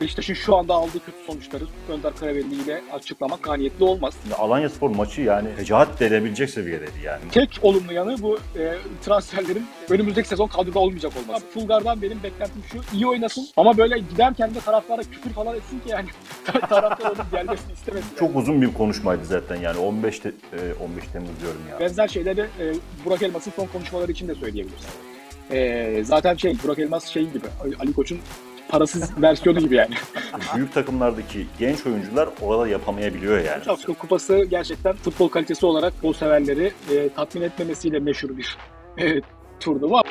Beşiktaş'ın şu anda aldığı kötü sonuçları Önder Karaveli ile açıklamak ganiyetli olmaz. Alanya Spor maçı yani fecaat denebilecek seviyedeydi yani. Tek olumlu yanı bu e, transferlerin önümüzdeki sezon kadroda olmayacak olması. Fulgar'dan benim beklentim şu, iyi oynasın ama böyle giderken de taraftara küfür falan etsin ki yani taraftar onun gelmesini istemedi. yani. Çok uzun bir konuşmaydı zaten yani 15 te- e, 15 Temmuz diyorum ya. Benzer şeyleri e, Burak Elmas'ın son konuşmaları için de söyleyebiliriz. E, zaten şey, Burak Elmas şey gibi, Ali Koç'un parasız versiyonu gibi yani. Büyük takımlardaki genç oyuncular orada yapamayabiliyor yani. Afrika Kupası gerçekten futbol kalitesi olarak o severleri e, tatmin etmemesiyle meşhur bir e, turnuva.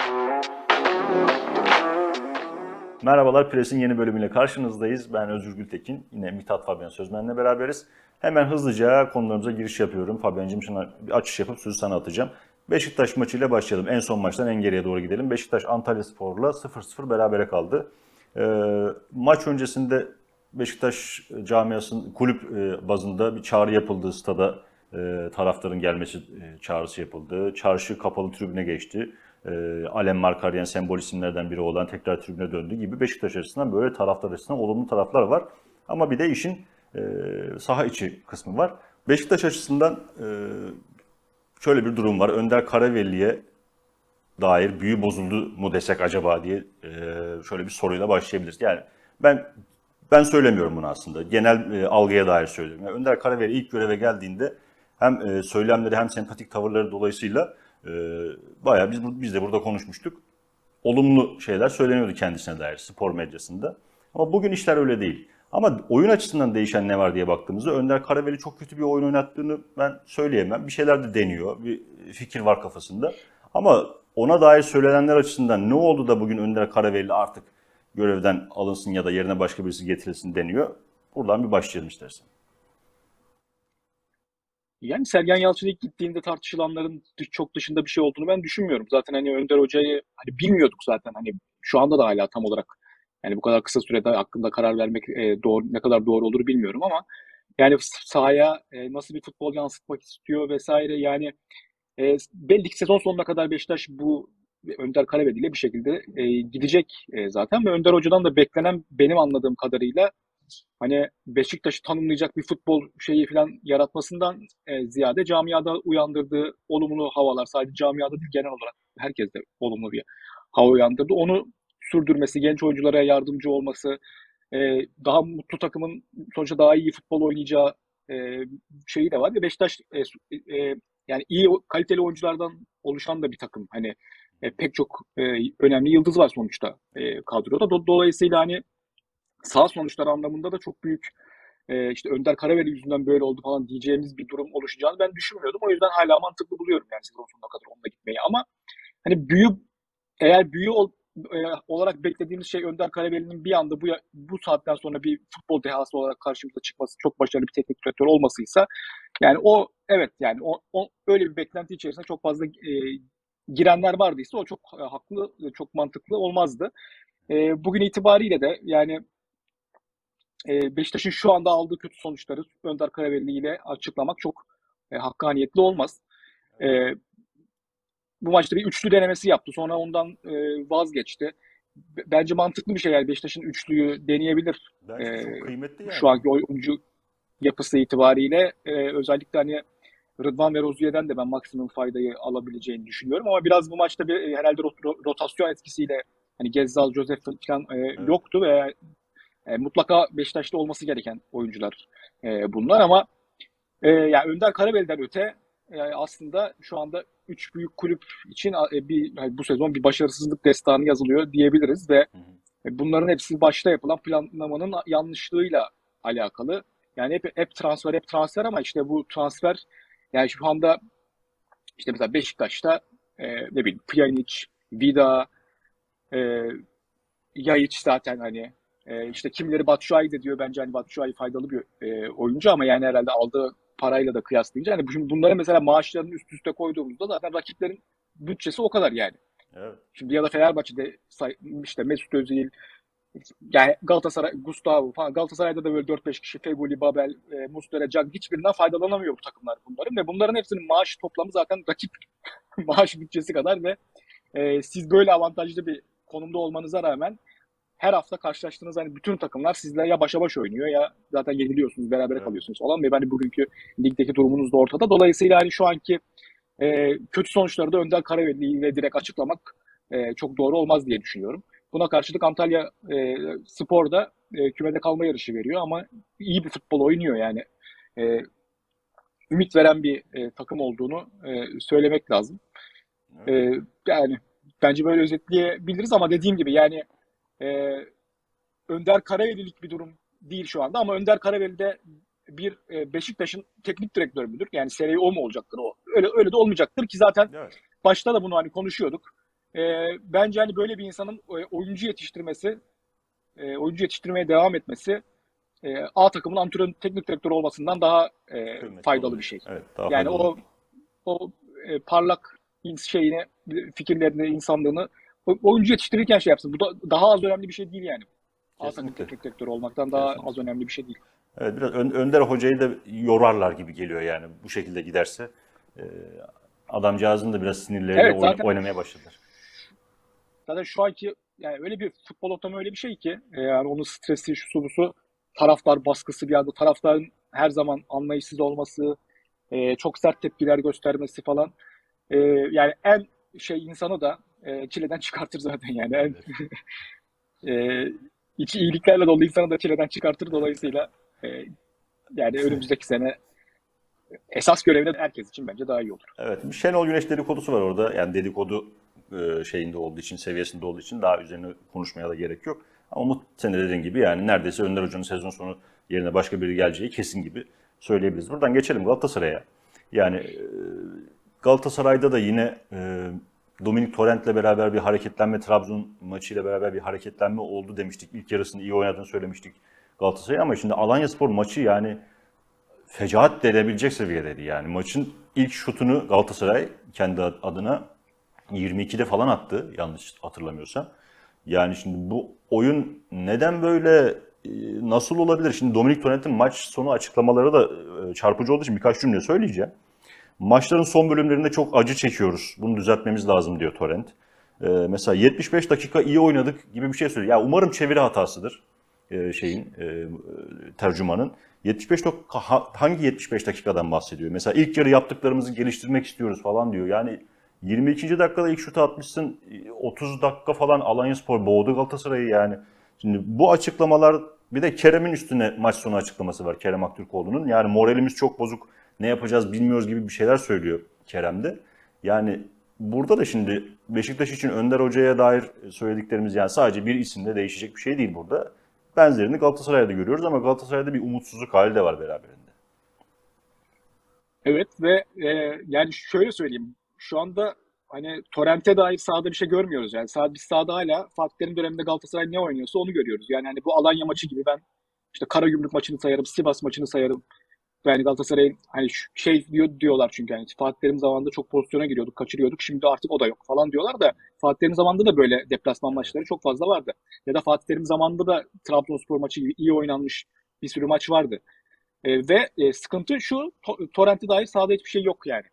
Merhabalar Pres'in yeni bölümüyle karşınızdayız. Ben Özgür Gültekin. Yine Mithat Fabian Sözmen'le beraberiz. Hemen hızlıca konularımıza giriş yapıyorum. Fabian'cığım sana bir açış yapıp sözü sana atacağım. Beşiktaş maçıyla başlayalım. En son maçtan en geriye doğru gidelim. Beşiktaş Antalya Spor'la 0-0 berabere kaldı. Ee, maç öncesinde Beşiktaş camiasının kulüp e, bazında bir çağrı yapıldı. Stada e, taraftarın gelmesi e, çağrısı yapıldı. Çarşı kapalı tribüne geçti. E, Alem Markaryen sembol isimlerden biri olan tekrar tribüne döndü gibi Beşiktaş açısından böyle taraftar açısından olumlu taraflar var. Ama bir de işin e, saha içi kısmı var. Beşiktaş açısından şöyle bir durum var. Önder Karaveli'ye dair büyü bozuldu mu desek acaba diye e, şöyle bir soruyla başlayabiliriz. Yani ben ben söylemiyorum bunu aslında. Genel e, algıya dair söylüyorum. Yani Önder Karaveli ilk göreve geldiğinde hem e, söylemleri hem sempatik tavırları dolayısıyla e, bayağı biz biz de burada konuşmuştuk. Olumlu şeyler söyleniyordu kendisine dair spor medyasında. Ama bugün işler öyle değil. Ama oyun açısından değişen ne var diye baktığımızda Önder Karaveli çok kötü bir oyun oynattığını ben söyleyemem. Bir şeyler de deniyor. Bir fikir var kafasında. Ama ona dair söylenenler açısından ne oldu da bugün Önder Karaveli artık görevden alınsın ya da yerine başka birisi getirilsin deniyor. Buradan bir başlayalım istersen. Yani Sergen Yalçın ilk gittiğinde tartışılanların çok dışında bir şey olduğunu ben düşünmüyorum. Zaten hani Önder Hoca'yı hani bilmiyorduk zaten hani şu anda da hala tam olarak yani bu kadar kısa sürede hakkında karar vermek e, doğru ne kadar doğru olur bilmiyorum ama yani sahaya e, nasıl bir futbol yansıtmak istiyor vesaire yani e, belli ki sezon sonuna kadar Beşiktaş bu Önder Karaveli ile bir şekilde e, gidecek e, zaten ve Önder Hoca'dan da beklenen benim anladığım kadarıyla hani Beşiktaş'ı tanımlayacak bir futbol şeyi falan yaratmasından e, ziyade camiada uyandırdığı olumlu havalar sadece camiada değil genel olarak herkes de olumlu bir hava uyandırdı. Onu sürdürmesi, genç oyunculara yardımcı olması, e, daha mutlu takımın sonuçta daha iyi futbol oynayacağı e, şeyi de var ve Beşiktaş e, e, yani iyi kaliteli oyunculardan oluşan da bir takım. Hani e, pek çok e, önemli yıldız var sonuçta e, kadroda. Do- dolayısıyla hani sağ sonuçlar anlamında da çok büyük e, işte Önder Karaveli yüzünden böyle oldu falan diyeceğimiz bir durum oluşacağını ben düşünmüyordum. O yüzden hala mantıklı buluyorum yani sezon sonuna kadar onunla gitmeyi ama hani büyü eğer büyü e, olarak beklediğimiz şey Önder Karaveli'nin bir anda bu bu saatten sonra bir futbol dehası olarak karşımıza çıkması, çok başarılı bir teknik direktör olmasıysa yani o evet yani o, o öyle bir beklenti içerisinde çok fazla e, girenler vardıysa o çok e, haklı, çok mantıklı olmazdı. E, bugün itibariyle de yani e, Beşiktaş'ın şu anda aldığı kötü sonuçları Önder Karaveli ile açıklamak çok e, hakkaniyetli olmaz. E, bu maçta bir üçlü denemesi yaptı. Sonra ondan e, vazgeçti. Bence mantıklı bir şey yani Beşiktaş'ın üçlüyü deneyebilir Bence Ee, çok kıymetli yani. şu anki oyuncu yapısı itibariyle. E, özellikle hani Rıdvan ve Rozier'den de ben maksimum faydayı alabileceğini düşünüyorum. Ama biraz bu maçta bir e, herhalde rot- ro- rotasyon etkisiyle hani Gezzal, Josef falan e, yoktu ve e, mutlaka Beşiktaş'ta olması gereken oyuncular e, bunlar ama e, yani Önder Karaveli'den öte e, aslında şu anda üç büyük kulüp için e, bir yani bu sezon bir başarısızlık destanı yazılıyor diyebiliriz ve e, bunların hepsi başta yapılan planlamanın yanlışlığıyla alakalı. Yani hep, hep transfer hep transfer ama işte bu transfer yani şu anda işte mesela Beşiktaş'ta e, ne bileyim Pjanic, Vida, e, Yayiç zaten hani e, işte kimileri Batshuayi de diyor bence hani Batshuayi faydalı bir e, oyuncu ama yani herhalde aldığı parayla da kıyaslayınca hani şimdi bunları mesela maaşlarını üst üste koyduğumuzda zaten rakiplerin bütçesi o kadar yani. Evet. Şimdi ya da Fenerbahçe'de işte Mesut Özil, yani Galatasaray, Gustavo falan Galatasaray'da da böyle 4-5 kişi Feguli, Babel, e, Muslera, Can hiçbirinden faydalanamıyor bu takımlar bunların ve bunların hepsinin maaş toplamı zaten rakip maaş bütçesi kadar ve e, siz böyle avantajlı bir konumda olmanıza rağmen her hafta karşılaştığınız hani bütün takımlar sizle ya başa baş oynuyor ya zaten yeniliyorsunuz, beraber Evet. kalıyorsunuz falan ve hani bugünkü ligdeki durumunuz da ortada. Dolayısıyla hani şu anki e, kötü sonuçları da Önder Karaveli ile direkt açıklamak e, çok doğru olmaz diye düşünüyorum. Buna karşılık Antalya e, Spor da e, kümede kalma yarışı veriyor ama iyi bir futbol oynuyor yani. E, ümit veren bir e, takım olduğunu e, söylemek lazım. E, yani bence böyle özetleyebiliriz ama dediğim gibi yani e, Önder Karaveli'lik bir durum değil şu anda ama Önder Karaveli de bir e, Beşiktaş'ın teknik direktörü müdür? Yani seneye o mu olacaktır o? Öyle öyle de olmayacaktır ki zaten Evet. başta da bunu hani konuşuyorduk. E, bence hani böyle bir insanın e, oyuncu yetiştirmesi, e, oyuncu yetiştirmeye devam etmesi e, A takımın antrenör teknik direktörü olmasından daha e, Kıymetli faydalı oluyor. bir şey. Evet, daha Yani faydalı. o o e, parlak şeyini, fikirlerini, insanlığını oyuncu yetiştirirken şey yapsın. Bu da daha az önemli bir şey değil yani. A takım Kesinlikle. teknik direktörü olmaktan daha Kesinlikle. az önemli bir şey değil. Evet biraz Ön- Önder Hoca'yı da yorarlar gibi geliyor yani bu şekilde giderse. Ee, adamcağızın da biraz sinirleriyle Evet, oyn- zaten- oynamaya başladılar. Zaten şu anki yani öyle bir futbol ortamı öyle bir şey ki e, yani onun stresi, şu busu, taraftar baskısı bir anda taraftarın her zaman anlayışsız olması, e, çok sert tepkiler göstermesi falan. E, yani en şey insanı da e, çileden çıkartır zaten yani. En, e, içi iyiliklerle dolu insanı da çileden çıkartır dolayısıyla e, yani önümüzdeki sene esas görevine herkes için bence daha iyi olur. Evet, Şenol Güneş dedikodusu var orada. Yani dedikodu e, şeyinde olduğu için, seviyesinde olduğu için daha üzerine konuşmaya da gerek yok. Ama Umut senin de dediğin gibi yani neredeyse Önder Hoca'nın sezon sonu yerine başka biri geleceği kesin gibi söyleyebiliriz. Buradan geçelim Galatasaray'a. Yani e, Galatasaray'da da yine e, Dominik Torrent'le beraber bir hareketlenme, Trabzon maçıyla beraber bir hareketlenme oldu demiştik. İlk yarısını iyi oynadığını söylemiştik Galatasaray'a ama şimdi Alanyaspor maçı yani fecaat denebilecek seviyedeydi yani. Maçın ilk şutunu Galatasaray kendi adına 22'de falan attı yanlış hatırlamıyorsam. Yani şimdi bu oyun neden böyle e, nasıl olabilir? Şimdi Dominik Torrent'in maç sonu açıklamaları da e, çarpıcı olduğu için birkaç cümle söyleyeceğim. Maçların son bölümlerinde çok acı çekiyoruz. Bunu düzeltmemiz lazım diyor Torrent. E, mesela 75 dakika iyi oynadık gibi bir şey söylüyor. Ya umarım çeviri hatasıdır e, şeyin e, tercümanın. 75 dak- ha- hangi 75 dakikadan bahsediyor? Mesela ilk yarı yaptıklarımızı geliştirmek istiyoruz falan diyor. Yani 22. dakikada ilk şutu atmışsın. 30 dakika falan Alanyaspor boğdu Galatasaray'ı yani. Şimdi bu açıklamalar bir de Kerem'in üstüne maç sonu açıklaması var Kerem Aktürkoğlu'nun. Yani moralimiz çok bozuk. Ne yapacağız bilmiyoruz gibi bir şeyler söylüyor Kerem de. Yani burada da şimdi Beşiktaş için Önder Hoca'ya dair söylediklerimiz yani sadece bir isimle değişecek bir şey değil burada. Benzerini Galatasaray'da görüyoruz ama Galatasaray'da bir umutsuzluk hali de var beraberinde. Evet ve e, yani şöyle söyleyeyim. Şu anda hani Torrent'e dair sahada bir şey görmüyoruz. Yani sağ, biz sahada hala Fatih Terim döneminde Galatasaray ne oynuyorsa onu görüyoruz. Yani hani bu Alanya maçı gibi ben işte Karagümrük maçını sayarım, Sivas maçını sayarım. Yani Galatasaray'ın hani şey diyor diyorlar çünkü yani Fatih Terim zamanında çok pozisyona giriyorduk, kaçırıyorduk. Şimdi artık o da yok falan diyorlar da Fatih Terim zamanında da böyle deplasman maçları çok fazla vardı. Ya da Fatih Terim zamanında da Trabzonspor maçı gibi iyi oynanmış bir sürü maç vardı. E, ve e, sıkıntı şu, to- Torrent'e dair sahada hiçbir şey yok yani.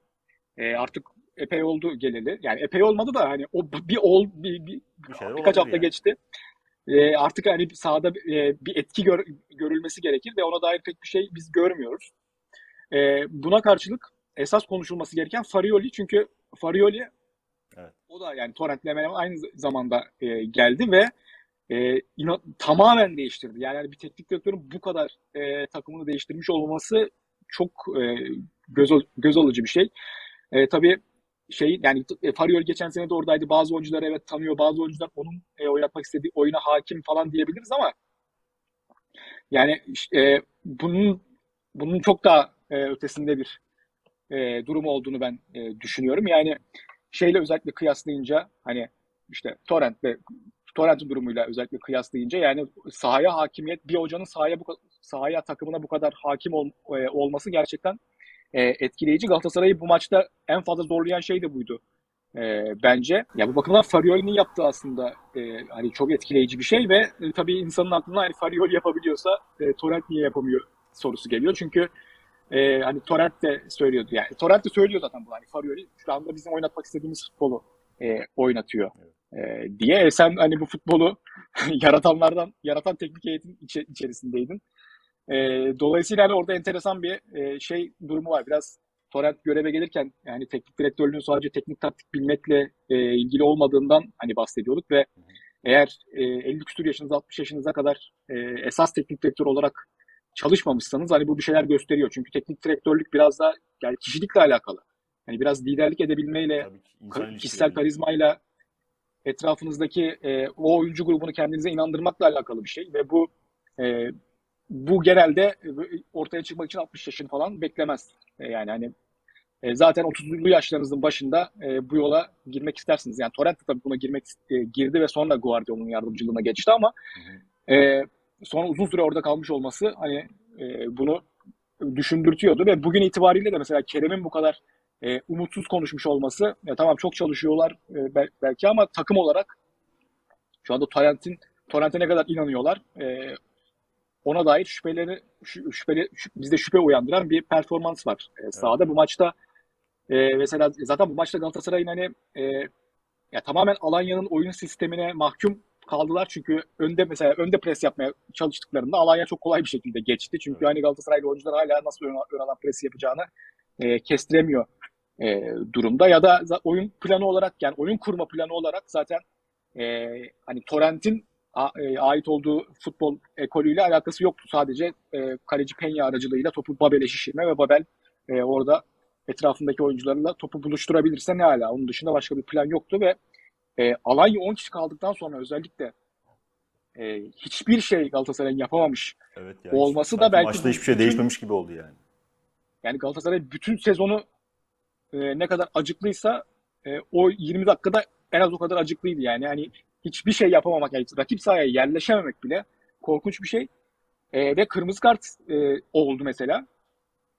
E, artık epey oldu geleli. Yani epey olmadı da hani o bir ol bir, bir- Bir şeyler birkaç hafta yani. geçti. E, artık hani sahada e, bir etki gör- görülmesi gerekir ve ona dair pek bir şey biz görmüyoruz. E, buna karşılık esas konuşulması gereken Farioli çünkü Farioli Evet. o da yani Torrent'le hemen aynı zamanda e, geldi ve e, inan- tamamen değiştirdi. Yani bir teknik direktörün bu kadar e, takımını değiştirmiş olması çok e, göz, göz alıcı bir şey. E, tabii şey yani e, Farioli geçen sene de oradaydı. Bazı oyuncuları evet tanıyor. Bazı oyuncular onun e, oynatmak istediği oyuna hakim falan diyebiliriz ama yani e, bunun bunun çok daha e, ötesinde bir e, durum olduğunu ben e, düşünüyorum. Yani şeyle özellikle kıyaslayınca hani işte Torrent'le Torrent'in durumuyla özellikle kıyaslayınca yani sahaya hakimiyet bir hocanın sahaya bu sahaya takımına bu kadar hakim ol, e, olması gerçekten e, etkileyici. Galatasaray'ı bu maçta en fazla zorlayan şey de buydu e, bence. Ya bu bakımdan Farioli'nin yaptığı aslında e, hani çok etkileyici bir şey ve e, tabii insanın aklına hani Farioli yapabiliyorsa e, Torrent niye yapamıyor sorusu geliyor. Çünkü e, hani Torrent de söylüyordu yani. Torrent de söylüyor zaten bu hani Farioli şu anda bizim oynatmak istediğimiz futbolu e, oynatıyor e, diye. E sen hani bu futbolu yaratanlardan, yaratan teknik heyetin içe, içerisindeydin. E, dolayısıyla hani orada enteresan bir e, şey durumu var. Biraz Torrent göreve gelirken yani teknik direktörlüğün sadece teknik taktik bilmekle e, ilgili olmadığından hani bahsediyorduk ve eğer e, 50 küsur yaşınıza 60 yaşınıza kadar e, esas teknik direktör olarak çalışmamışsanız hani bu bir şeyler gösteriyor. Çünkü teknik direktörlük biraz da yani kişilikle alakalı. Yani biraz liderlik edebilmeyle, Tabii ki, kişisel karizmayla etrafınızdaki e, o oyuncu grubunu kendinize inandırmakla alakalı bir şey ve bu e, bu genelde e, ortaya çıkmak için 60 yaşın falan beklemez. E, yani hani e, zaten 30'lu yaşlarınızın başında e, bu yola girmek istersiniz. Yani Torrent de tabii buna girmek e, girdi ve sonra Guardiola'nın yardımcılığına geçti ama e, sonra uzun süre orada kalmış olması hani e, bunu düşündürtüyordu ve bugün itibariyle de mesela Kerem'in bu kadar e, umutsuz konuşmuş olması ya tamam çok çalışıyorlar e, belki ama takım olarak şu anda Torrent'in Torrent'e ne kadar inanıyorlar e, ona dair şüpheleri şüpheli bizde şüphe uyandıran bir performans var e, sahada. Evet. Bu maçta e, mesela zaten bu maçta Galatasaray'ın hani e, ya tamamen Alanya'nın oyun sistemine mahkum kaldılar çünkü önde mesela önde pres yapmaya çalıştıklarında Alanya çok kolay bir şekilde geçti. Çünkü evet. hani Galatasaraylı oyuncular hala nasıl ön, ön alan pres yapacağını e, kestiremiyor e, durumda ya da oyun planı olarak yani oyun kurma planı olarak zaten e, hani Torrent'in e, ait olduğu futbol ekolüyle alakası yoktu. Sadece e, kaleci Penya aracılığıyla topu Babel'e şişirme ve Babel e, orada etrafındaki oyuncularla topu buluşturabilirse ne hala. Onun dışında başka bir plan yoktu ve e, Alanya 10 kişi kaldıktan sonra özellikle e, hiçbir şey Galatasaray'ın yapamamış evet, yani olması da belki maçta hiçbir şey değişmemiş gibi oldu yani. Yani Galatasaray bütün sezonu e, ne kadar acıklıysa e, o 20 dakikada en az o kadar acıklıydı yani. Yani hiçbir şey yapamamak, yani rakip sahaya yerleşememek bile korkunç bir şey. E, ve kırmızı kart e, oldu mesela.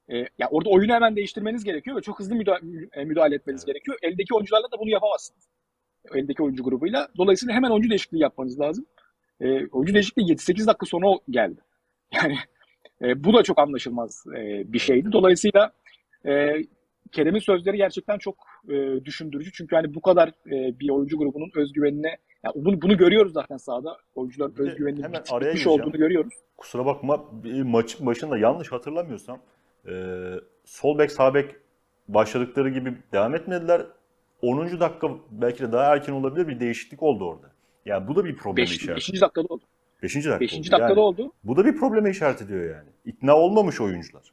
E, ya orada oyunu hemen değiştirmeniz gerekiyor ve çok hızlı müdahale, müdahale etmeniz gerekiyor. Eldeki oyuncularla da bunu yapamazsınız. Eldeki oyuncu grubuyla. Dolayısıyla hemen oyuncu değişikliği yapmanız lazım. E, oyuncu değişikliği 7-8 dakika sonra geldi. Yani e, bu da çok anlaşılmaz e, bir şeydi. Dolayısıyla e, Kerem'in sözleri gerçekten çok e, düşündürücü. Çünkü hani bu kadar e, bir oyuncu grubunun özgüvenine yani bunu, bunu görüyoruz zaten sahada. Oyuncuların özgüveninin hemen bit, bitmiş olduğunu görüyoruz. Kusura bakma maçın başında yanlış hatırlamıyorsam e, sol bek sağ bek başladıkları gibi devam etmediler. 10. dakika belki de daha erken olabilir bir değişiklik oldu orada. Yani bu da bir problem işareti. 5. dakikada oldu. 5. dakika 5. dakikada yani, oldu. Bu da bir probleme işaret ediyor yani. İkna olmamış oyuncular.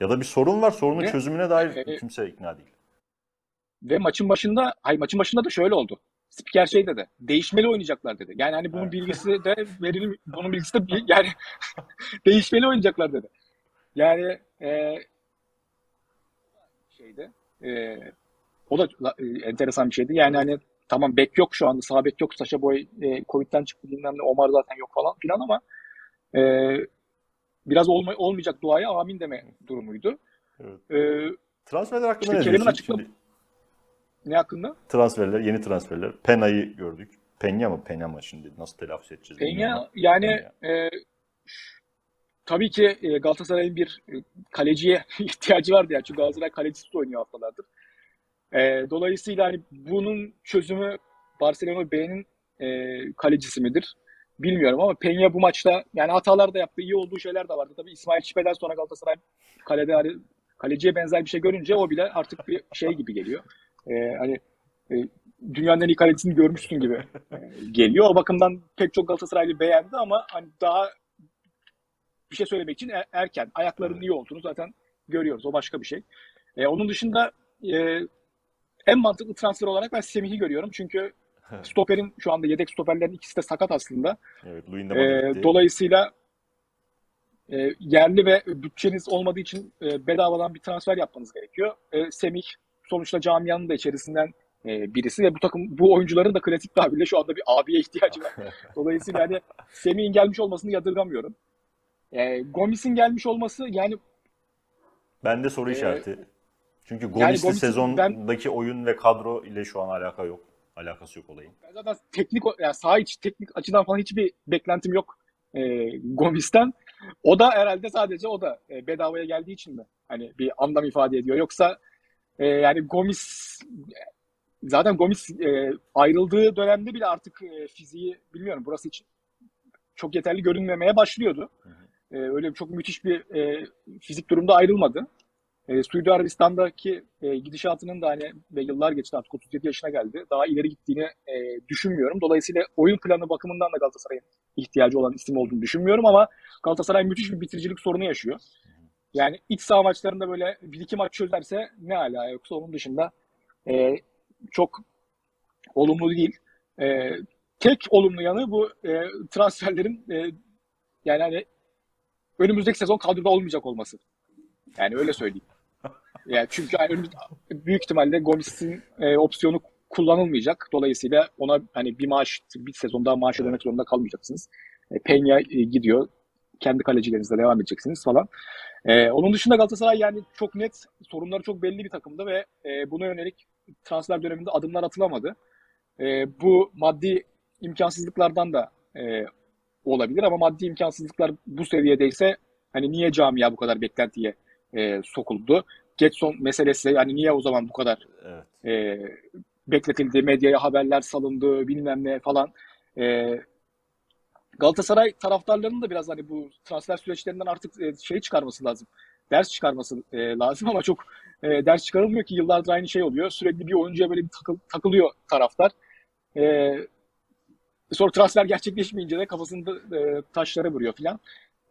Ya da bir sorun var. Sorunun ve, çözümüne dair e, kimse ikna değil. Ve maçın başında, hay maçın başında da şöyle oldu. Spiker şey dedi. Değişmeli oynayacaklar dedi. Yani hani bunun evet. bilgisi de verilir, bunun bilgisi de yani değişmeli oynayacaklar dedi. Yani e, şeyde e, o da e, enteresan bir şeydi. Yani hani tamam bek yok şu anda. Sağ bek yok. Saşa Boy e, Covid'den çıktı bilmem ne. Omar zaten yok falan filan ama e, biraz olma, olmayacak duaya amin deme durumuydu. Evet. E, Transferler hakkında işte ne Kerem'in açıkladı. Ne hakkında? Transferler, yeni transferler. Pena'yı gördük. Penya mı? Penya mı şimdi? Nasıl telaffuz edeceğiz? Penya yani Penya. E, tabii ki e, Galatasaray'ın bir kaleciye ihtiyacı vardı yani. Çünkü Galatasaray kalecisi oynuyor haftalardır. E, dolayısıyla hani bunun çözümü Barcelona B'nin e, kalecisi midir? Bilmiyorum ama Penya bu maçta yani hatalar da yaptı. iyi olduğu şeyler de vardı. Tabii İsmail Çipe'den sonra Galatasaray kalede kaleciye benzer bir şey görünce o bile artık bir şey gibi geliyor. E, hani e, dünyanın en iyi kalecisini görmüşsün gibi e, geliyor. O bakımdan pek çok Galatasaraylı beğendi ama hani daha bir şey söylemek için er, erken. Ayaklarının iyi olduğunu zaten görüyoruz. O başka bir şey. E, onun dışında e, en mantıklı transfer olarak ben Semih'i görüyorum. Çünkü stoperin şu anda yedek stoperlerin ikisi de sakat aslında. Evet, e, dolayısıyla e, yerli ve bütçeniz olmadığı için e, bedavadan bir transfer yapmanız gerekiyor. E, Semih sonuçta camianın da içerisinden e, birisi ve bu takım bu oyuncuların da klasik tabirle şu anda bir abiye ihtiyacı var. Dolayısıyla hani Semih'in gelmiş olmasını yadırgamıyorum. E, Gomis'in gelmiş olması yani ben de soru e, işareti. Çünkü Gomis'li yani sezondaki ben, oyun ve kadro ile şu an alaka yok. Alakası yok olayın. Ben zaten teknik yani sağ iç teknik açıdan falan hiçbir beklentim yok e, Gomis'ten. O da herhalde sadece o da e, bedavaya geldiği için mi? Hani bir anlam ifade ediyor. Yoksa e, yani Gomis zaten Gomis e, ayrıldığı dönemde bile artık e, fiziği bilmiyorum burası için çok yeterli görünmemeye başlıyordu. E, öyle çok müthiş bir e, fizik durumda ayrılmadı. E, Suudi Arabistan'daki e, gidişatının da hani ve yıllar geçti artık 37 yaşına geldi. Daha ileri gittiğini e, düşünmüyorum. Dolayısıyla oyun planı bakımından da Galatasaray'ın ihtiyacı olan isim olduğunu düşünmüyorum ama Galatasaray müthiş bir bitiricilik sorunu yaşıyor. Yani iç saha maçlarında böyle bir iki maç çözerse ne ala yoksa onun dışında e, çok olumlu değil. E, tek olumlu yanı bu e, transferlerin e, yani hani önümüzdeki sezon kadroda olmayacak olması. Yani öyle söyleyeyim. Yani çünkü büyük ihtimalle Gomis'in e, opsiyonu kullanılmayacak. Dolayısıyla ona hani bir maaş, bir sezon daha maaş ödemek zorunda kalmayacaksınız. E, Peña e, gidiyor. Kendi kalecilerinizle devam edeceksiniz falan. E, onun dışında Galatasaray yani çok net sorunları çok belli bir takımdı ve e, buna yönelik transfer döneminde adımlar atılamadı. E, bu maddi imkansızlıklardan da e, olabilir ama maddi imkansızlıklar bu seviyedeyse hani niye camia bu kadar beklentiye e, sokuldu? Getson meselesi yani niye o zaman bu kadar Evet. e, bekletildi, medyaya haberler salındı, bilmem ne falan. E, Galatasaray taraftarlarının da biraz hani bu transfer süreçlerinden artık e, şey çıkarması lazım. Ders çıkarması e, lazım ama çok e, ders çıkarılmıyor ki yıllardır aynı şey oluyor. Sürekli bir oyuncuya böyle bir takıl, takılıyor taraftar. E, sonra transfer gerçekleşmeyince de kafasında e, taşlara vuruyor filan.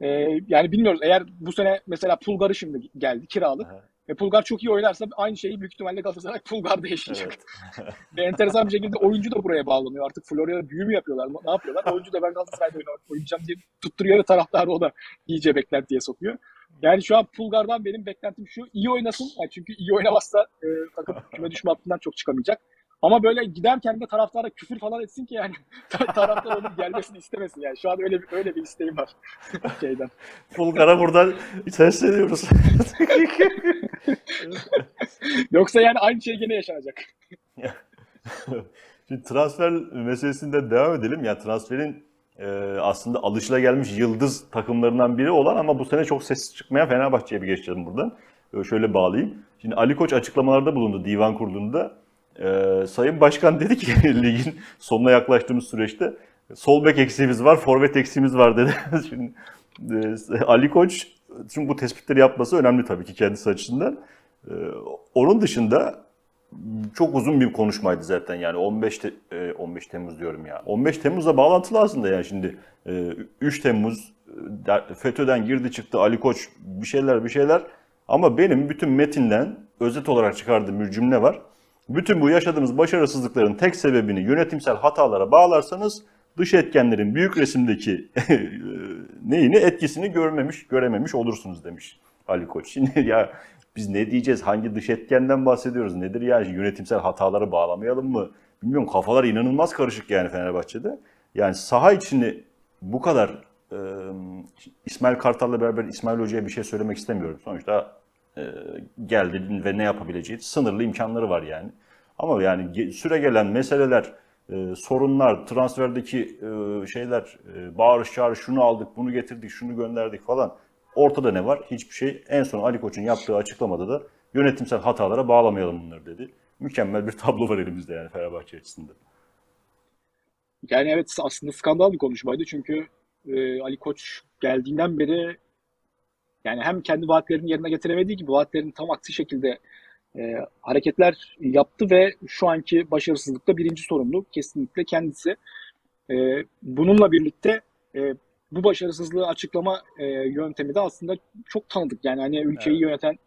E, yani bilmiyoruz eğer bu sene mesela Pulgar'ı şimdi geldi kiralık. Aha, E, Pulgar çok iyi oynarsa aynı şeyi büyük ihtimalle Galatasaray Pulgar'da yaşayacak. Evet. Ve enteresan bir şekilde oyuncu da buraya bağlanıyor. Artık Florya'da büyü mü yapıyorlar? Ne yapıyorlar? Oyuncu da ben Galatasaray'da oynayacağım diye tutturuyor ve taraftarı o da iyice beklentiye sokuyor. Yani şu an Pulgar'dan benim beklentim şu. iyi oynasın. Yani çünkü iyi oynamazsa e, takım küme düşme hattından çok çıkamayacak. Ama böyle giderken de taraftara küfür falan etsin ki yani taraftar onun gelmesini istemesin yani. Şu an öyle bir, öyle bir isteğim var şeyden. Bulgar'a buradan sesleniyoruz. Yoksa yani aynı şey gene yaşanacak. Şimdi transfer meselesinden devam edelim. Ya transferin e, aslında alışılagelmiş yıldız takımlarından biri olan ama bu sene çok ses çıkmayan Fenerbahçe'ye bir geçelim buradan. E, şöyle bağlayayım. Şimdi Ali Koç açıklamalarda bulundu divan kurulunda. E, Sayın Başkan dedi ki ligin sonuna yaklaştığımız süreçte sol bek eksiğimiz var, forvet eksiğimiz var dedi. Şimdi e, Ali Koç şimdi bu tespitleri yapması önemli tabii ki kendisi açısından. E, onun dışında çok uzun bir konuşmaydı zaten yani 15 te- e, 15 Temmuz diyorum ya. 15 Temmuz'la bağlantılı aslında yani şimdi e, 3 Temmuz e, FETÖ'den girdi çıktı Ali Koç bir şeyler bir şeyler ama benim bütün metinden özet olarak çıkardığım bir cümle var. Bütün bu yaşadığımız başarısızlıkların tek sebebini yönetimsel hatalara bağlarsanız dış etkenlerin büyük resimdeki neyini etkisini görmemiş görememiş olursunuz demiş Ali Koç. Şimdi ya biz ne diyeceğiz? Hangi dış etkenden bahsediyoruz? Nedir yani? Yönetimsel hataları bağlamayalım mı? Bilmiyorum kafalar inanılmaz karışık yani Fenerbahçe'de. Yani saha içini bu kadar e, İsmail Kartal'la beraber İsmail Hoca'ya bir şey söylemek istemiyorum. Sonuçta geldi ve ne yapabileceği sınırlı imkanları var yani. Ama yani süre gelen meseleler, e, sorunlar, transferdeki e, şeyler, e, bağırış çağırış şunu aldık, bunu getirdik, şunu gönderdik falan. Ortada ne var? Hiçbir şey. En son Ali Koç'un yaptığı açıklamada da yönetimsel hatalara bağlamayalım bunları dedi. Mükemmel bir tablo var elimizde yani Fenerbahçe açısından. Yani evet aslında skandal bir konuşmaydı çünkü e, Ali Koç geldiğinden beri yani hem kendi vaatlerini yerine getiremediği gibi vaatlerin tam aksi şekilde e, hareketler yaptı ve şu anki başarısızlıkta birinci sorumlu kesinlikle kendisi. E, bununla birlikte e, bu başarısızlığı açıklama e, yöntemi de aslında çok tanıdık. Yani hani ülkeyi Evet. yöneten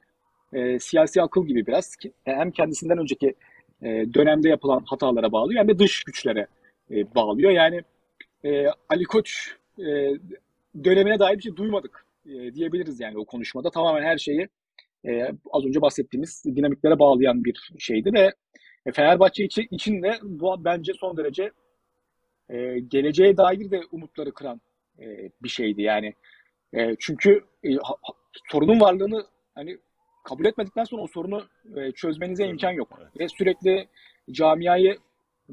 e, siyasi akıl gibi biraz ki hem kendisinden önceki e, dönemde yapılan hatalara bağlıyor hem de dış güçlere e, bağlıyor. Yani e, Ali Koç e, dönemine dair bir şey duymadık e, diyebiliriz yani o konuşmada. Tamamen her şeyi e, az önce bahsettiğimiz dinamiklere bağlayan bir şeydi ve e, Fenerbahçe için, için de bu bence son derece e, geleceğe dair de umutları kıran e, bir şeydi. Yani e, çünkü e, ha- sorunun varlığını hani kabul etmedikten sonra o sorunu e, çözmenize imkan yok. Evet. Ve sürekli camiayı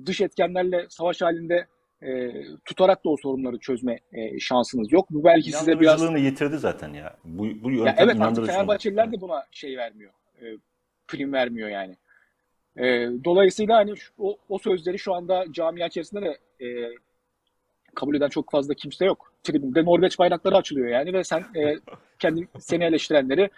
dış etkenlerle savaş halinde e, tutarak da o sorunları çözme e, şansınız yok. Bu belki size biraz yitirdi zaten ya. Bu, bu ya yöntem evet artık. Fenerbahçeliler de buna şey vermiyor. E, prim vermiyor yani. E, dolayısıyla hani şu- o, o sözleri şu anda camia içerisinde de e, kabul eden çok fazla kimse yok. Tribünde Norveç bayrakları açılıyor yani ve sen e, kendi seni eleştirenleri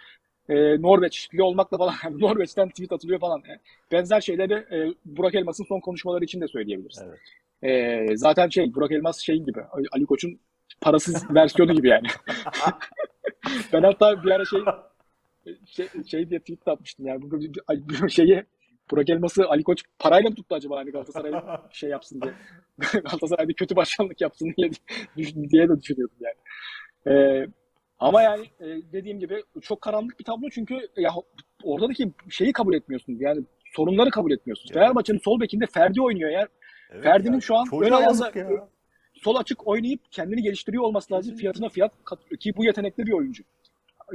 e, Norveçli olmakla falan Norveç'ten tweet atılıyor falan. E, benzer şeyleri e, Burak Elmas'ın son konuşmaları için de söyleyebiliriz. Evet. E, zaten şey Burak Elmas şeyin gibi Ali Koç'un parasız versiyonu gibi yani. ben hatta bir ara şey şey, şey diye tweet atmıştım yani bu bu- şeyi Burak Elmas'ı Ali Koç parayla mı tuttu acaba hani Galatasaray'a şey yapsın diye. Galatasaray'da kötü başkanlık yapsın diye, diye de düşünüyordum yani. Ee, ama yani e, dediğim gibi çok karanlık bir tablo çünkü ya oradaki şeyi kabul etmiyorsun. Yani sorunları kabul etmiyorsun. Evet. Fenerbahçe'nin sol bekinde Ferdi oynuyor ya. Evet Ferdi'nin ya, şu an çocuğa ön ayağında- ya. Sol açık oynayıp kendini geliştiriyor olması lazım. Kesinlikle. Fiyatına fiyat kat- ki bu yetenekli bir oyuncu.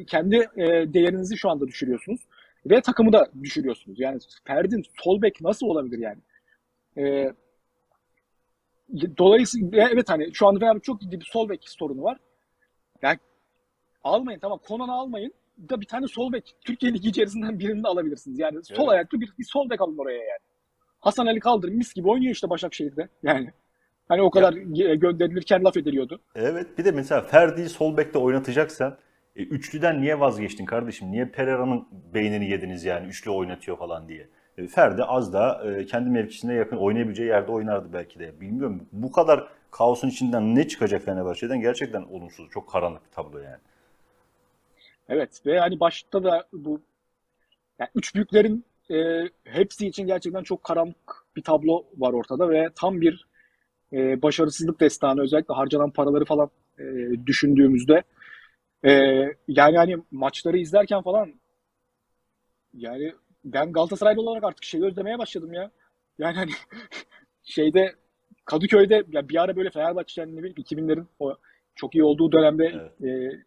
Kendi e, değerinizi şu anda düşürüyorsunuz ve takımı da düşürüyorsunuz. Yani Ferdi'nin sol bek nasıl olabilir yani? E, dolayısıyla evet hani şu anda Fenerbahçe çok ciddi bir sol bek sorunu var. Yani almayın tamam Konan'ı almayın da bir tane sol bek Türkiye Ligi içerisinden birini de alabilirsiniz. Yani sol Evet. ayaklı bir, bir sol bek alın oraya yani. Hasan Ali Kaldır mis gibi oynuyor işte Başakşehir'de. Yani hani o kadar ge- gönderilirken laf ediliyordu. Evet bir de mesela Ferdi'yi sol bekte oynatacaksan e, üçlüden niye vazgeçtin kardeşim? Niye Pereira'nın beynini yediniz yani üçlü oynatıyor falan diye? E, Ferdi az daha e, kendi mevkisine yakın oynayabileceği yerde oynardı belki de. Bilmiyorum bu kadar kaosun içinden ne çıkacak Fenerbahçe'den gerçekten olumsuz. Çok karanlık bir tablo yani. Evet ve hani başta da bu yani üç büyüklerin e, hepsi için gerçekten çok karanlık bir tablo var ortada ve tam bir e, başarısızlık destanı özellikle harcanan paraları falan e, düşündüğümüzde e, yani hani maçları izlerken falan yani ben Galatasaraylı olarak artık şeyi özlemeye başladım ya. Yani hani şeyde Kadıköy'de ya bir ara böyle Fenerbahçe'nin ne bileyim 2000'lerin o çok iyi olduğu dönemde Evet. e,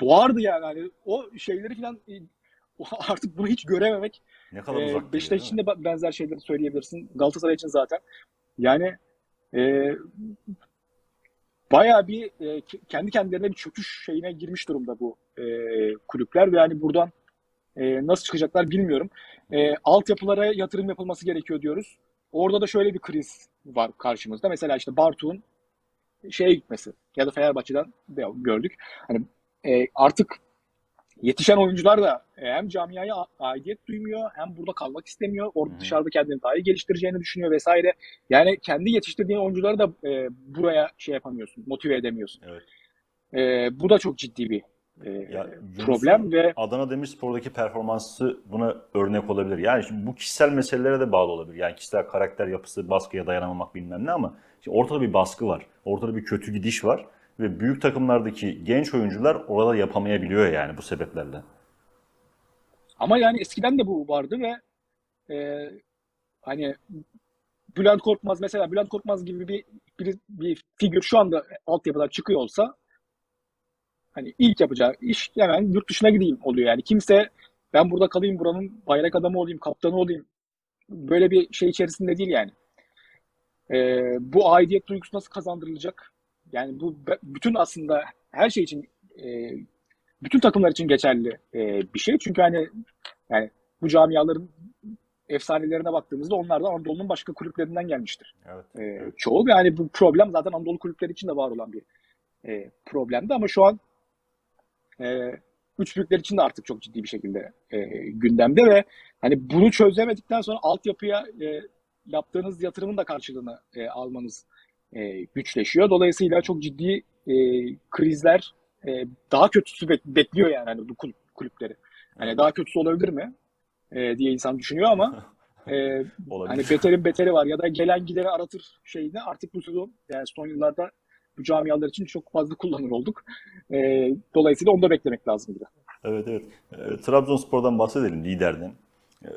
boğardı yani. Hani o şeyleri falan artık bunu hiç görememek. Ne kadar E, uzak Beşiktaş için de benzer şeyleri söyleyebilirsin. Galatasaray için zaten. Yani e, bayağı bir e, ke- kendi kendilerine bir çöküş şeyine girmiş durumda bu e, kulüpler ve yani buradan e, nasıl çıkacaklar bilmiyorum. E, altyapılara yatırım yapılması gerekiyor diyoruz. Orada da şöyle bir kriz var karşımızda. Mesela işte Bartu'nun şeye gitmesi ya da Fenerbahçe'den de gördük. Hani e, artık yetişen oyuncular da e, hem camiaya aidiyet duymuyor hem burada kalmak istemiyor. Orada dışarıda kendini daha iyi geliştireceğini düşünüyor vesaire. Yani kendi yetiştirdiğin oyuncuları da e, buraya şey yapamıyorsun, motive edemiyorsun. Evet. E, bu da çok ciddi bir e, Ya problem ve Adana Demirspor'daki performansı buna örnek olabilir. Yani şimdi bu kişisel meselelere de bağlı olabilir. Yani kişisel karakter yapısı, baskıya dayanamamak bilmem ne ama şimdi ortada bir baskı var. Ortada bir kötü gidiş var ve büyük takımlardaki genç oyuncular orada yapamayabiliyor yani bu sebeplerle. Ama yani eskiden de bu vardı ve e, hani Bülent Korkmaz mesela Bülent Korkmaz gibi bir, bir, bir figür şu anda altyapıdan çıkıyor olsa hani ilk yapacağı iş hemen yurt dışına gideyim oluyor yani. Kimse ben burada kalayım buranın bayrak adamı olayım, kaptanı olayım. Böyle bir şey içerisinde değil yani. E, bu aidiyet duygusu nasıl kazandırılacak? Yani bu bütün aslında her şey için e, bütün takımlar için geçerli e, bir şey. Çünkü hani yani bu camiaların efsanelerine baktığımızda onlar da Anadolu'nun başka kulüplerinden gelmiştir. Evet. E, evet. çoğu yani bu problem zaten Anadolu kulüpleri için de var olan bir e, problemdi ama şu an e, üç büyükler için de artık çok ciddi bir şekilde e, gündemde ve hani bunu çözemedikten sonra altyapıya e, yaptığınız yatırımın da karşılığını e, almanız e, güçleşiyor. Dolayısıyla çok ciddi e, krizler e, daha kötüsü bek- bekliyor yani hani bu kulüp, kulüpleri. Hani daha kötüsü olabilir mi e, diye insan düşünüyor ama e, hani beterin beteri var ya da gelen gideni aratır şeyini artık bu sezon yani son yıllarda bu camialar için çok fazla kullanır olduk. E, dolayısıyla onu da beklemek lazım gibi. Evet evet. E, Trabzonspor'dan bahsedelim liderden. E,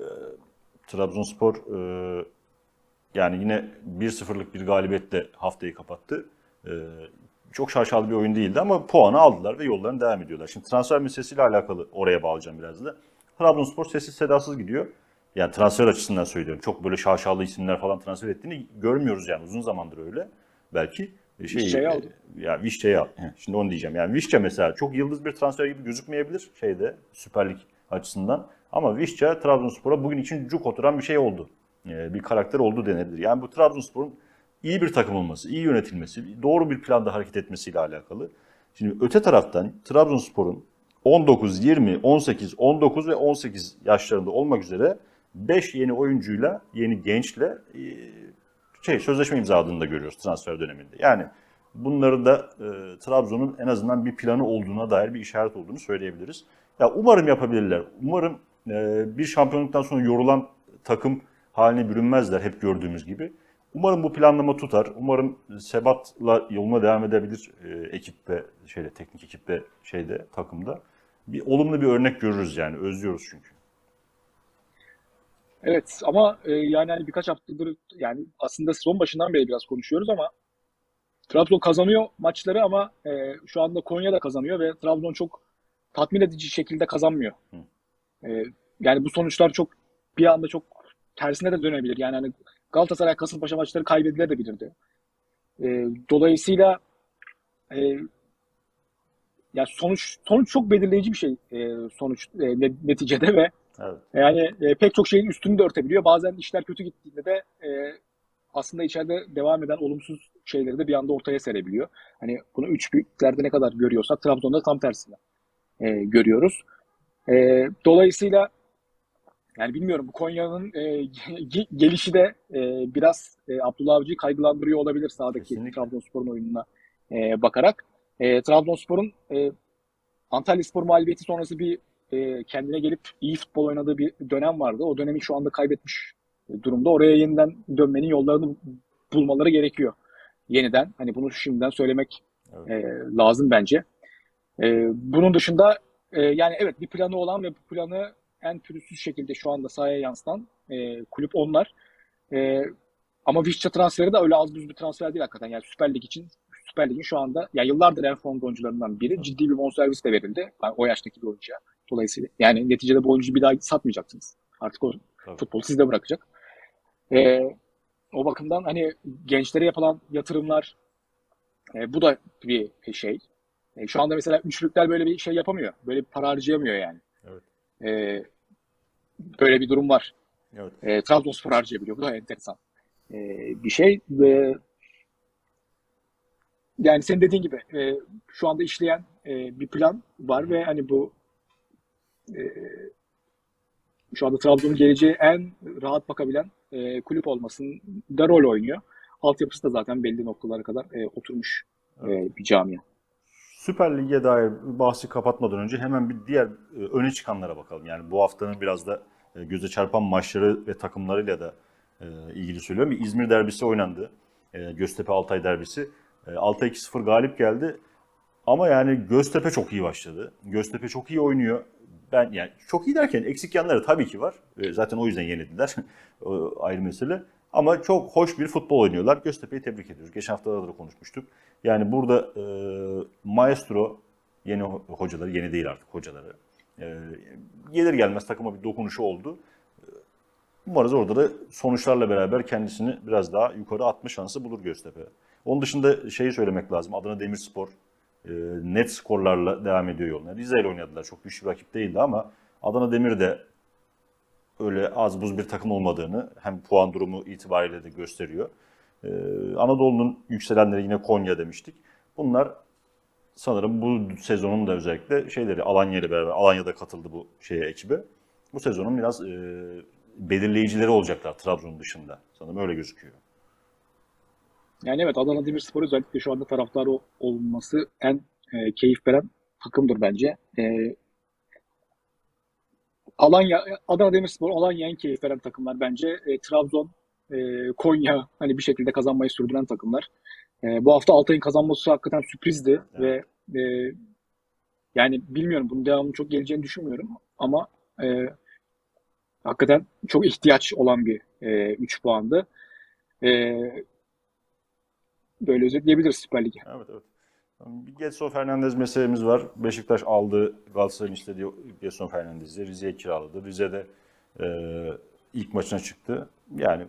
Trabzonspor e, yani yine 1-0'lık bir galibiyetle haftayı kapattı. E, çok şaşalı bir oyun değildi ama puanı aldılar ve yollarına devam ediyorlar. Şimdi transfer meselesiyle alakalı oraya bağlayacağım biraz da. Trabzonspor sessiz sedasız gidiyor. Yani transfer açısından söylüyorum. Çok böyle şaşalı isimler falan transfer ettiğini görmüyoruz yani uzun zamandır öyle. Belki e, şey Vişça'yı aldı. ya Vişça'yı al. Heh, Şimdi onu diyeceğim. Yani Vişça mesela çok yıldız bir transfer gibi gözükmeyebilir şeyde Süper Lig açısından. Ama Vişça Trabzonspor'a bugün için cuk oturan bir şey oldu. Ee, bir karakter oldu denebilir. Yani bu Trabzonspor'un iyi bir takım olması, iyi yönetilmesi, doğru bir planda hareket etmesiyle alakalı. Şimdi öte taraftan Trabzonspor'un 19, 20, 18, 19 ve 18 yaşlarında olmak üzere 5 yeni oyuncuyla, yeni gençle e, şey sözleşme imzaladığını da görüyoruz transfer döneminde. Yani bunları da e, Trabzon'un en azından bir planı olduğuna dair bir işaret olduğunu söyleyebiliriz. Ya umarım yapabilirler. Umarım e, bir şampiyonluktan sonra yorulan takım haline bürünmezler hep gördüğümüz gibi. Umarım bu planlama tutar. Umarım Sebat'la yoluna devam edebilir e, ekip ve şeyde teknik ekip ve şeyde takımda. Bir olumlu bir örnek görürüz yani özlüyoruz çünkü. Evet ama e, yani hani birkaç haftadır yani aslında sezon başından beri biraz konuşuyoruz ama Trabzon kazanıyor maçları ama e, şu anda Konya da kazanıyor ve Trabzon çok tatmin edici şekilde kazanmıyor. E, yani bu sonuçlar çok bir anda çok tersine de dönebilir. Yani hani Galatasaray Kasımpaşa maçları kaybedilebilirdi. E, dolayısıyla e, ya sonuç sonuç çok belirleyici bir şey e, sonuç e, ne- neticede ve Evet. yani e, pek çok şeyin üstünü de örtebiliyor. Bazen işler kötü gittiğinde de e, aslında içeride devam eden olumsuz şeyleri de bir anda ortaya serebiliyor. Hani bunu üç büyüklerde ne kadar görüyorsak Trabzon'da tam tersine e, görüyoruz. E, dolayısıyla yani bilmiyorum bu Konya'nın e, ge- gelişi de e, biraz e, Abdullah Avcı'yı kaygılandırıyor olabilir sahadaki Kesinlikle. Trabzonspor'un oyununa e, bakarak. E, Trabzonspor'un e, Antalyaspor mağlubiyeti sonrası bir e, kendine gelip iyi futbol oynadığı bir dönem vardı. O dönemi şu anda kaybetmiş durumda. Oraya yeniden dönmenin yollarını bulmaları gerekiyor. Yeniden. Hani bunu şimdiden söylemek Evet. e, lazım bence. E, bunun dışında e, yani evet bir planı olan ve bu planı en pürüzsüz şekilde şu anda sahaya yansıtan e, kulüp onlar. E, ama Vişça transferi de öyle az buz bir transfer değil hakikaten. Yani Süper Lig için Süper Lig'in şu anda ya yıllardır en formda oyuncularından biri. Ciddi bir bonservis de verildi. Yani o yaştaki bir oyuncuya. Dolayısıyla yani neticede bu oyuncuyu bir daha satmayacaksınız. Artık o Tabii. futbol sizde bırakacak. E, o bakımdan hani gençlere yapılan yatırımlar e, bu da bir şey. E, şu anda mesela üçlükler böyle bir şey yapamıyor. Böyle bir para harcayamıyor yani. Evet. E, böyle bir durum var. Evet. E, Trabzonspor harcayabiliyor. Bu da enteresan e, bir şey. Ve yani senin dediğin gibi e, şu anda işleyen e, bir plan var ve hani bu e, şu anda Trabzon'un geleceği en rahat bakabilen e, kulüp olmasında rol oynuyor. Altyapısı da zaten belli noktalara kadar e, oturmuş e, bir camia. Süper Lig'e dair bahsi kapatmadan önce hemen bir diğer e, öne çıkanlara bakalım. Yani bu haftanın biraz da e, göze çarpan maçları ve takımlarıyla da e, ilgili söylüyorum. Bir İzmir derbisi oynandı. Göztepe Altay derbisi. Altay 2-0 galip geldi. Ama yani Göztepe çok iyi başladı. Göztepe çok iyi oynuyor. Ben yani çok iyi derken eksik yanları tabii ki var. Zaten o yüzden yenildiler. Ayrı mesele. Ama çok hoş bir futbol oynuyorlar. Göztepe'yi tebrik ediyoruz. Geçen haftalarda da konuşmuştuk. Yani burada e, Maestro yeni ho- hocaları, yeni değil artık hocaları. E, gelir gelmez takıma bir dokunuşu oldu. Umarız orada da sonuçlarla beraber kendisini biraz daha yukarı atma şansı bulur Göztepe. Onun dışında şeyi söylemek lazım. Adana Demirspor e, net skorlarla devam ediyor yoluna. Rize ile oynadılar. Çok güçlü bir rakip değildi ama Adana Demir de öyle az buz bir takım olmadığını hem puan durumu itibariyle de gösteriyor. Ee, Anadolu'nun yükselenleri yine Konya demiştik. Bunlar sanırım bu sezonun da özellikle şeyleri Alanya ile beraber Alanya'da katıldı bu şeye ekibe. Bu sezonun biraz e, belirleyicileri olacaklar Trabzon dışında. Sanırım öyle gözüküyor. Yani evet Adana Demirspor özellikle şu anda taraftarı olması en e, keyif veren takımdır bence. E, Alanya, Adana Demirspor, Alanya en keyif veren takımlar bence. E, Trabzon, e, Konya hani bir şekilde kazanmayı sürdüren takımlar. E, bu hafta Altay'ın kazanması hakikaten sürprizdi ve e, yani bilmiyorum bunun devamının çok geleceğini düşünmüyorum ama e, hakikaten çok ihtiyaç olan bir e, 3 puandı. E, böyle özetleyebiliriz Süper Lig'i. Evet evet. Bir Getson Fernandez meselemiz var. Beşiktaş aldı Galatasaray'ın istediği Getson Fernandez'i. Rize'ye kiraladı. Rize'de e, ilk maçına çıktı. Yani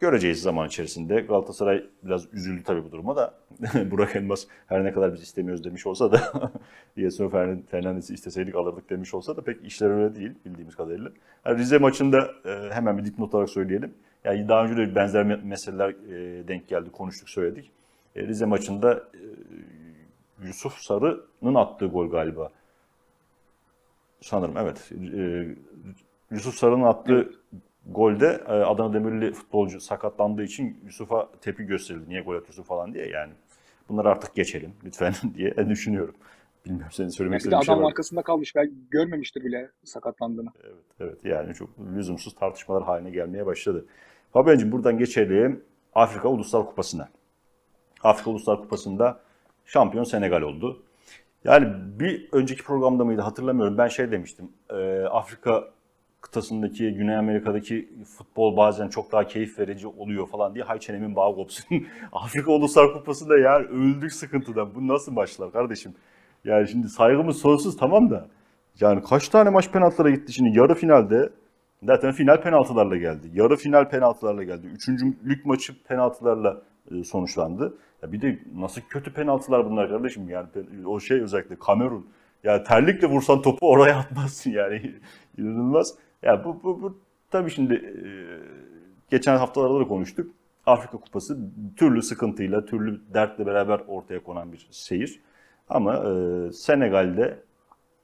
göreceğiz zaman içerisinde. Galatasaray biraz üzüldü tabii bu duruma da. Burak Elmas her ne kadar biz istemiyoruz demiş olsa da Yerson Fernandes'i isteseydik alırdık demiş olsa da pek işler öyle değil bildiğimiz kadarıyla. Yani Rize maçında e, hemen bir dipnot olarak söyleyelim. Yani daha önce de benzer meseleler e, denk geldi, konuştuk, söyledik. E, Rize maçında e, Yusuf Sarı'nın attığı gol galiba. Sanırım evet. E, Yusuf Sarı'nın attığı golde e, Adana Demirli futbolcu sakatlandığı için Yusuf'a tepki gösterildi. Niye gol atıyorsun falan diye yani. Bunları artık geçelim lütfen diye düşünüyorum. Bilmiyorum senin söylemek istediğin bir şey var. Adam arkasında kalmış. Belki görmemiştir bile sakatlandığını. Evet, evet yani çok lüzumsuz tartışmalar haline gelmeye başladı. Fabian'cığım buradan geçelim Afrika Uluslar Kupası'na. Afrika Uluslar Kupası'nda şampiyon Senegal oldu. Yani bir önceki programda mıydı hatırlamıyorum. Ben şey demiştim. E, Afrika kıtasındaki, Güney Amerika'daki futbol bazen çok daha keyif verici oluyor falan diye hay çenemin bağı kopsun. Afrika Uluslar Kupası'nda yani öldük sıkıntıdan. Bu nasıl maçlar kardeşim? Yani şimdi saygımız sonsuz tamam da. Yani kaç tane maç penaltılara gitti şimdi yarı finalde zaten final penaltılarla geldi. Yarı final penaltılarla geldi. Üçüncülük maçı penaltılarla sonuçlandı. Ya bir de nasıl kötü penaltılar bunlar kardeşim yani o şey özellikle Kamerun. Ya terlikle vursan topu oraya atmazsın yani inanılmaz. Ya bu, bu, bu tabii şimdi e, geçen haftalarda da konuştuk. Afrika Kupası türlü sıkıntıyla, türlü dertle beraber ortaya konan bir seyir. Ama e, Senegal'de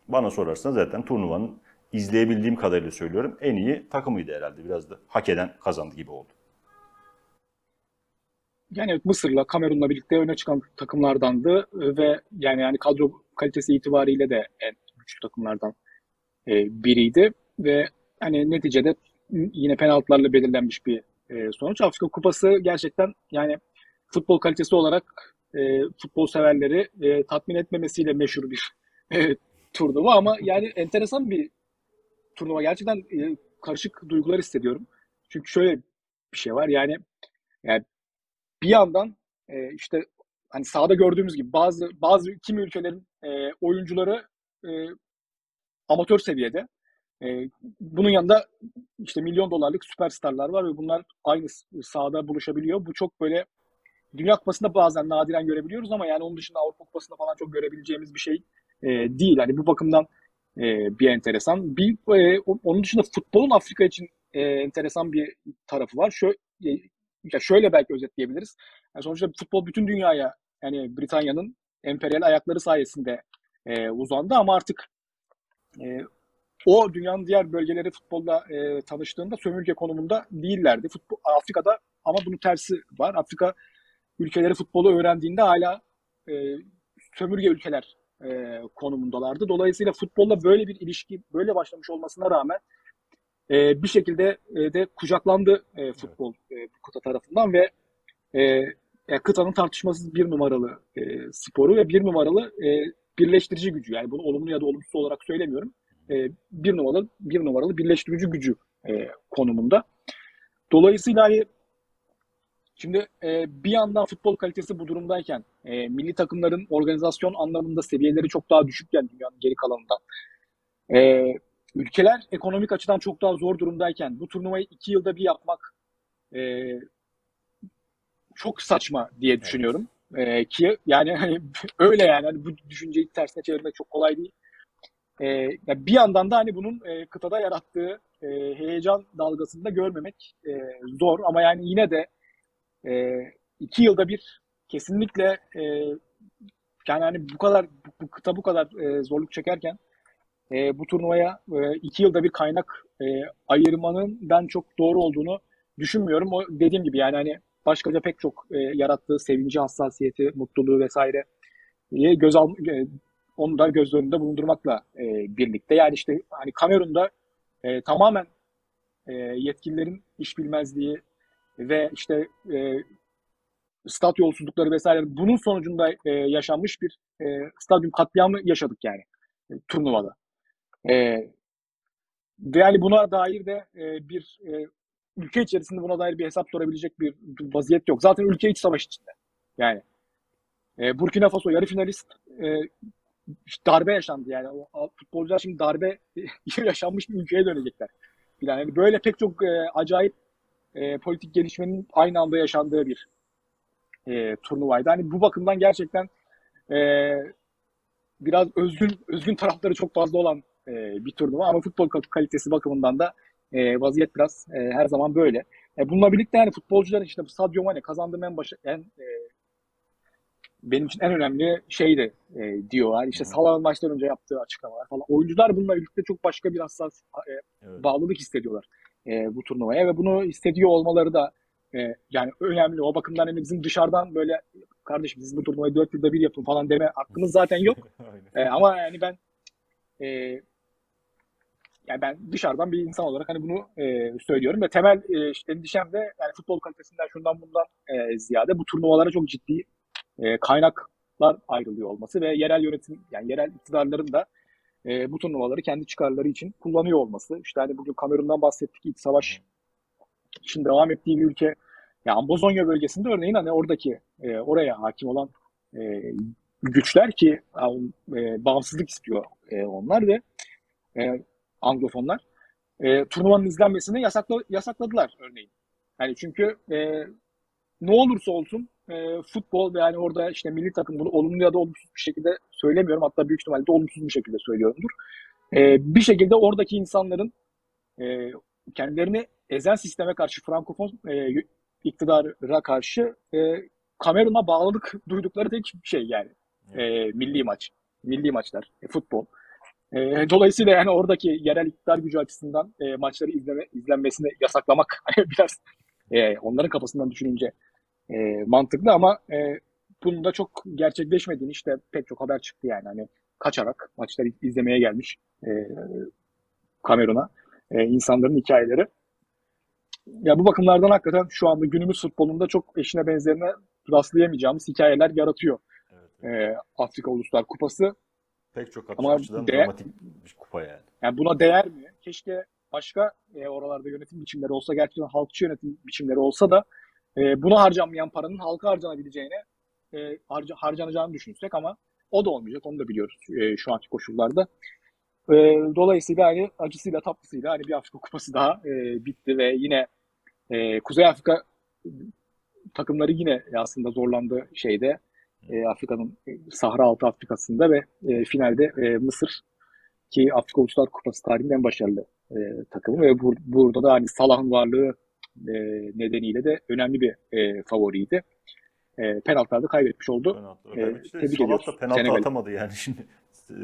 bana sorarsan zaten turnuvanın izleyebildiğim kadarıyla söylüyorum en iyi takımıydı herhalde. Biraz da hak eden kazandı gibi oldu. Yani Mısır'la Kamerun'la birlikte öne çıkan takımlardandı ve yani yani kadro kalitesi itibariyle de en güçlü takımlardan e, biriydi ve hani neticede yine penaltılarla belirlenmiş bir e, sonuç. Afrika Kupası gerçekten yani futbol kalitesi olarak e, futbol severleri e, tatmin etmemesiyle meşhur bir e, turnuva ama yani enteresan bir turnuva. Gerçekten e, karışık duygular hissediyorum. Çünkü şöyle bir şey var yani yani bir yandan e, işte hani sahada gördüğümüz gibi bazı bazı kimi ülkelerin e, oyuncuları e, amatör seviyede. E, bunun yanında işte milyon dolarlık süperstarlar var ve bunlar aynı sahada buluşabiliyor. Bu çok böyle Dünya Kupası'nda bazen nadiren görebiliyoruz ama yani onun dışında Avrupa Kupası'nda falan çok görebileceğimiz bir şey e, değil. Hani bu bakımdan e, bir enteresan. Bir e, onun dışında futbolun Afrika için e, enteresan bir tarafı var. Şöyle ya şöyle belki özetleyebiliriz. Yani sonuçta futbol bütün dünyaya yani Britanya'nın emperyal ayakları sayesinde e, uzandı ama artık e, o dünyanın diğer bölgeleri futbolla e, tanıştığında sömürge konumunda değillerdi. Futbol, Afrika'da ama bunun tersi var. Afrika ülkeleri futbolu öğrendiğinde hala e, sömürge ülkeler e, konumundalardı. Dolayısıyla futbolla böyle bir ilişki böyle başlamış olmasına rağmen e, bir şekilde e, de kucaklandı e, futbol e, bu kıta tarafından ve e, e, kıtanın tartışmasız bir numaralı e, sporu ve bir numaralı e, birleştirici gücü. Yani bunu olumlu ya da olumsuz olarak söylemiyorum. E, bir numaralı bir numaralı birleştirici gücü e, konumunda. Dolayısıyla hani Şimdi e, bir yandan futbol kalitesi bu durumdayken, e, milli takımların organizasyon anlamında seviyeleri çok daha düşükken dünyanın geri kalanından, e, ülkeler ekonomik açıdan çok daha zor durumdayken bu turnuvayı iki yılda bir yapmak e, çok saçma diye düşünüyorum. E, ki yani hani öyle yani hani bu düşünceyi tersine çevirmek çok kolay değil. E, yani bir yandan da hani bunun e, kıtada yarattığı e, heyecan dalgasını da görmemek e, zor ama yani yine de e, iki yılda bir kesinlikle e, yani hani bu kadar bu, bu kıta bu kadar e, zorluk çekerken e, bu turnuvaya e, iki yılda bir kaynak e, ayırmanın ben çok doğru olduğunu düşünmüyorum. O dediğim gibi yani hani başkaca pek çok e, yarattığı sevinci, hassasiyeti, mutluluğu vesaire e, göz al e, onu da göz önünde bulundurmakla e, birlikte. Yani işte hani Kamerun'da e, tamamen e, yetkililerin iş bilmezliği ve işte e, stat yolsuzlukları vesaire bunun sonucunda e, yaşanmış bir e, stadyum katliamı yaşadık yani e, turnuvada. E, yani buna dair de e, bir e, ülke içerisinde buna dair bir hesap sorabilecek bir vaziyet yok. Zaten ülke iç savaş içinde. Yani e, Burkina Faso yarı finalist e, darbe yaşandı yani. O, futbolcular şimdi darbe yaşanmış bir ülkeye dönecekler. Yani böyle pek çok e, acayip e, politik gelişmenin aynı anda yaşandığı bir e, turnuvaydı. Hani bu bakımdan gerçekten e, biraz özgün özgün tarafları çok fazla olan e, bir turnuva ama futbol kalitesi bakımından da e, vaziyet biraz e, her zaman böyle. E, bununla birlikte yani futbolcuların işte bu Sadio Mane kazandığım en başı en e, benim için en önemli şeydi e, diyorlar. İşte Salah'ın maçtan önce yaptığı açıklamalar falan. Oyuncular bununla birlikte çok başka bir hassas e, Evet. bağlılık hissediyorlar e, bu turnuvaya ve bunu hissediyor olmaları da e, yani önemli. O bakımdan hani bizim dışarıdan böyle kardeşim siz bu turnuvayı dört yılda bir yapın falan deme hakkımız zaten yok. E, ama yani ben e, yani ben dışarıdan bir insan olarak hani bunu e, söylüyorum ve temel e, işte endişem de yani futbol kalitesinden şundan bundan e, ziyade bu turnuvalara çok ciddi e, kaynaklar ayrılıyor olması ve yerel yönetim yani yerel iktidarların da e, bu turnuvaları kendi çıkarları için kullanıyor olması. İşte hani bugün Kamerun'dan bahsettik iç savaş için devam ettiği bir ülke. Yani Ambazonya bölgesinde örneğin hani oradaki e, oraya hakim olan e, güçler ki e, bağımsızlık istiyor e, onlar ve e, Anglofonlar e, turnuvanın izlenmesini yasakla, yasakladılar örneğin. Yani çünkü e, ne olursa olsun e, futbol ve yani orada işte milli takım bunu olumlu ya da olumsuz bir şekilde söylemiyorum. Hatta büyük ihtimalle de olumsuz bir şekilde söylüyorumdur. E, bir şekilde oradaki insanların e, kendilerini ezen sisteme karşı, Frankofon e, iktidara karşı e, Kamerun'a bağlılık duydukları tek şey yani. E, milli maç. Milli maçlar. E, futbol. E, dolayısıyla yani oradaki yerel iktidar gücü açısından e, maçları izleme, izlenmesini yasaklamak biraz e, onların kafasından düşününce e, mantıklı ama e, bunun da çok gerçekleşmediğini işte pek çok haber çıktı yani hani kaçarak maçları izlemeye gelmiş e, Kamerun'a e, insanların hikayeleri. Ya bu bakımlardan hakikaten şu anda günümüz futbolunda çok eşine benzerine rastlayamayacağımız hikayeler yaratıyor. Evet. E, Afrika Uluslar Kupası. Pek çok Ama açıdan değer- dramatik bir kupa yani. Yani buna değer mi? Keşke başka e, oralarda yönetim biçimleri olsa, gerçekten halkçı yönetim biçimleri olsa da e, buna harcanmayan paranın halka harcanabileceğine, e, harca, harcanacağını düşünsek ama o da olmayacak, onu da biliyoruz e, şu anki koşullarda. E, dolayısıyla hani acısıyla tatlısıyla hani bir Afrika Kupası daha e, bitti ve yine e, Kuzey Afrika takımları yine aslında zorlandı şeyde e, Afrika'nın e, Sahra Altı Afrika'sında ve e, finalde e, Mısır ki Afrika Uluslar Kupası tarihinin en başarılı e, takımı ve bur- burada da hani Salah'ın varlığı e, nedeniyle de önemli bir e, favoriydi. E, penaltılarda kaybetmiş oldu. Penaltı. İşte tebrik Salah ediyoruz da penaltı Senegal'i. atamadı yani şimdi.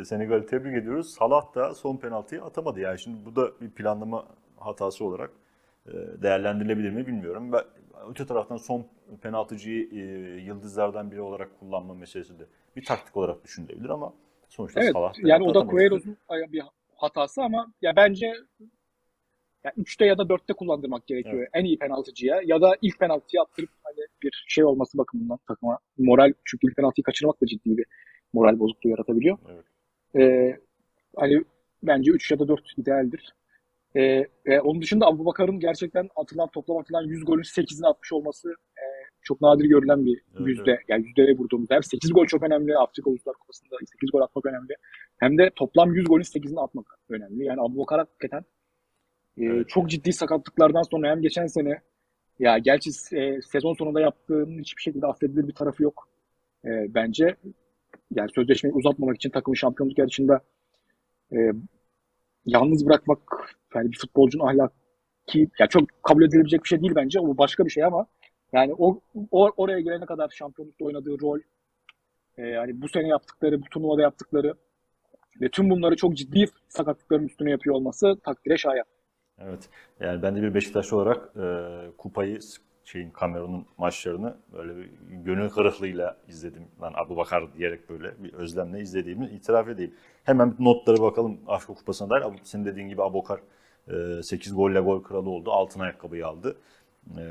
Senegal'i tebrik ediyoruz. Salah da son penaltıyı atamadı yani. Şimdi bu da bir planlama hatası olarak e, değerlendirilebilir mi bilmiyorum. Ben, öte taraftan son penaltıcıyı e, yıldızlardan biri olarak kullanma meselesi de bir taktik olarak düşünülebilir ama sonuçta Evet Salah yani o da. Queiro'nun bir hatası ama ya bence ya 3'te ya da 4'te kullandırmak gerekiyor en iyi penaltıcıya ya da ilk penaltıyı attırıp hani bir şey olması bakımından takıma moral çünkü ilk penaltıyı kaçırmak da ciddi bir moral bozukluğu yaratabiliyor. Evet. Ee, hani bence 3 ya da 4 idealdir. Ee, e, onun dışında Abubakar'ın gerçekten atılan toplam atılan 100 golün 8'ini atmış olması e, çok nadir görülen bir Evet, yüzde. Yani yüzdeye vurduğumuz. Hem 8 gol çok önemli. Afrika Uluslar Kupası'nda 8 gol atmak önemli. Hem de toplam 100 golün 8'ini atmak önemli. Yani Abubakar hakikaten e, Evet. çok ciddi sakatlıklardan sonra hem geçen sene ya gerçi e, sezon sonunda yaptığının hiçbir şekilde affedilir bir tarafı yok e, bence. Yani sözleşmeyi uzatmamak için takımı şampiyonluk yarışında e, yalnız bırakmak yani bir futbolcunun ahlaki ya çok kabul edilebilecek bir şey değil bence. O başka bir şey ama yani o, o oraya gelene kadar şampiyonlukta oynadığı rol e, yani bu sene yaptıkları, bu turnuvada yaptıkları ve tüm bunları çok ciddi sakatlıkların üstüne yapıyor olması takdire şayan. Evet. Yani ben de bir Beşiktaşlı olarak e, kupayı şeyin Kamerun'un maçlarını böyle bir gönül kırıklığıyla izledim. Lan Abu Bakar diyerek böyle bir özlemle izlediğimi itiraf edeyim. Hemen notlara bakalım Afrika Kupası'na dair. Senin dediğin gibi Abu Bakar e, 8 golle gol kralı oldu. Altın ayakkabıyı aldı. E,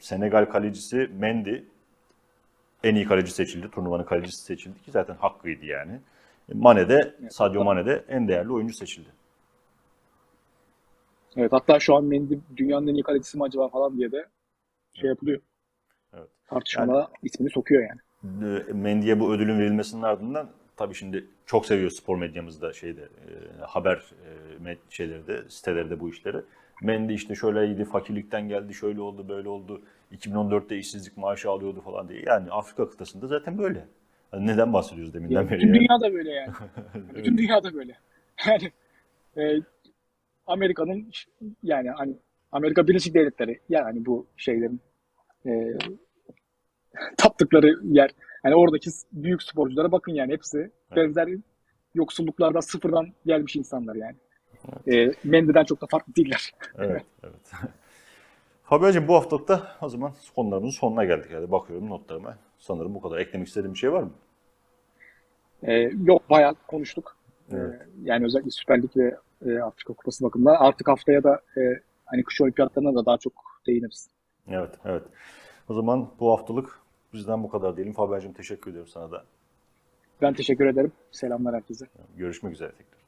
Senegal kalecisi Mendy en iyi kaleci seçildi. Turnuvanın kalecisi seçildi ki zaten hakkıydı yani. Mane de, Sadio Mane de en değerli oyuncu seçildi. Evet hatta şu an Mendy dünyanın en iyi kalecisi mi acaba falan diye de şey yapılıyor. Evet. Tartışmalara ismini sokuyor yani. e, Mendy'ye bu ödülün verilmesinin ardından tabii şimdi çok seviyor spor medyamızda şeyde e, haber e, med- şeyleri de siteleri de bu işleri. Mendy işte şöyleydi, fakirlikten geldi, şöyle oldu, böyle oldu. 2014'te işsizlik maaşı alıyordu falan diye. Yani Afrika kıtasında zaten böyle. Yani neden bahsediyoruz deminden Yani beri? bütün ya? dünya da böyle yani. Bütün dünya da böyle. Yani e, Amerika'nın yani hani Amerika Birleşik Devletleri yani bu şeylerin e, taptıkları yer. Yani oradaki büyük sporculara bakın yani hepsi benzer yoksulluklardan sıfırdan gelmiş insanlar yani. E, Mendy'den çok da farklı değiller. Evet, evet. Fabia'cığım bu haftalık da o zaman konularımızın sonuna geldik. Yani bakıyorum notlarıma. Sanırım bu kadar. Eklemek istediğim bir şey var mı? E, yok bayağı konuştuk. E, Evet. yani özellikle Süper Lig ve e, Afrika Kupası bakımından. Artık haftaya da e, hani kış olimpiyatlarına da daha çok değiniriz. Evet, evet. O zaman bu haftalık bizden bu kadar diyelim. Fabia'cığım teşekkür ediyorum sana da. Ben teşekkür ederim. Selamlar herkese. Görüşmek üzere tekrar.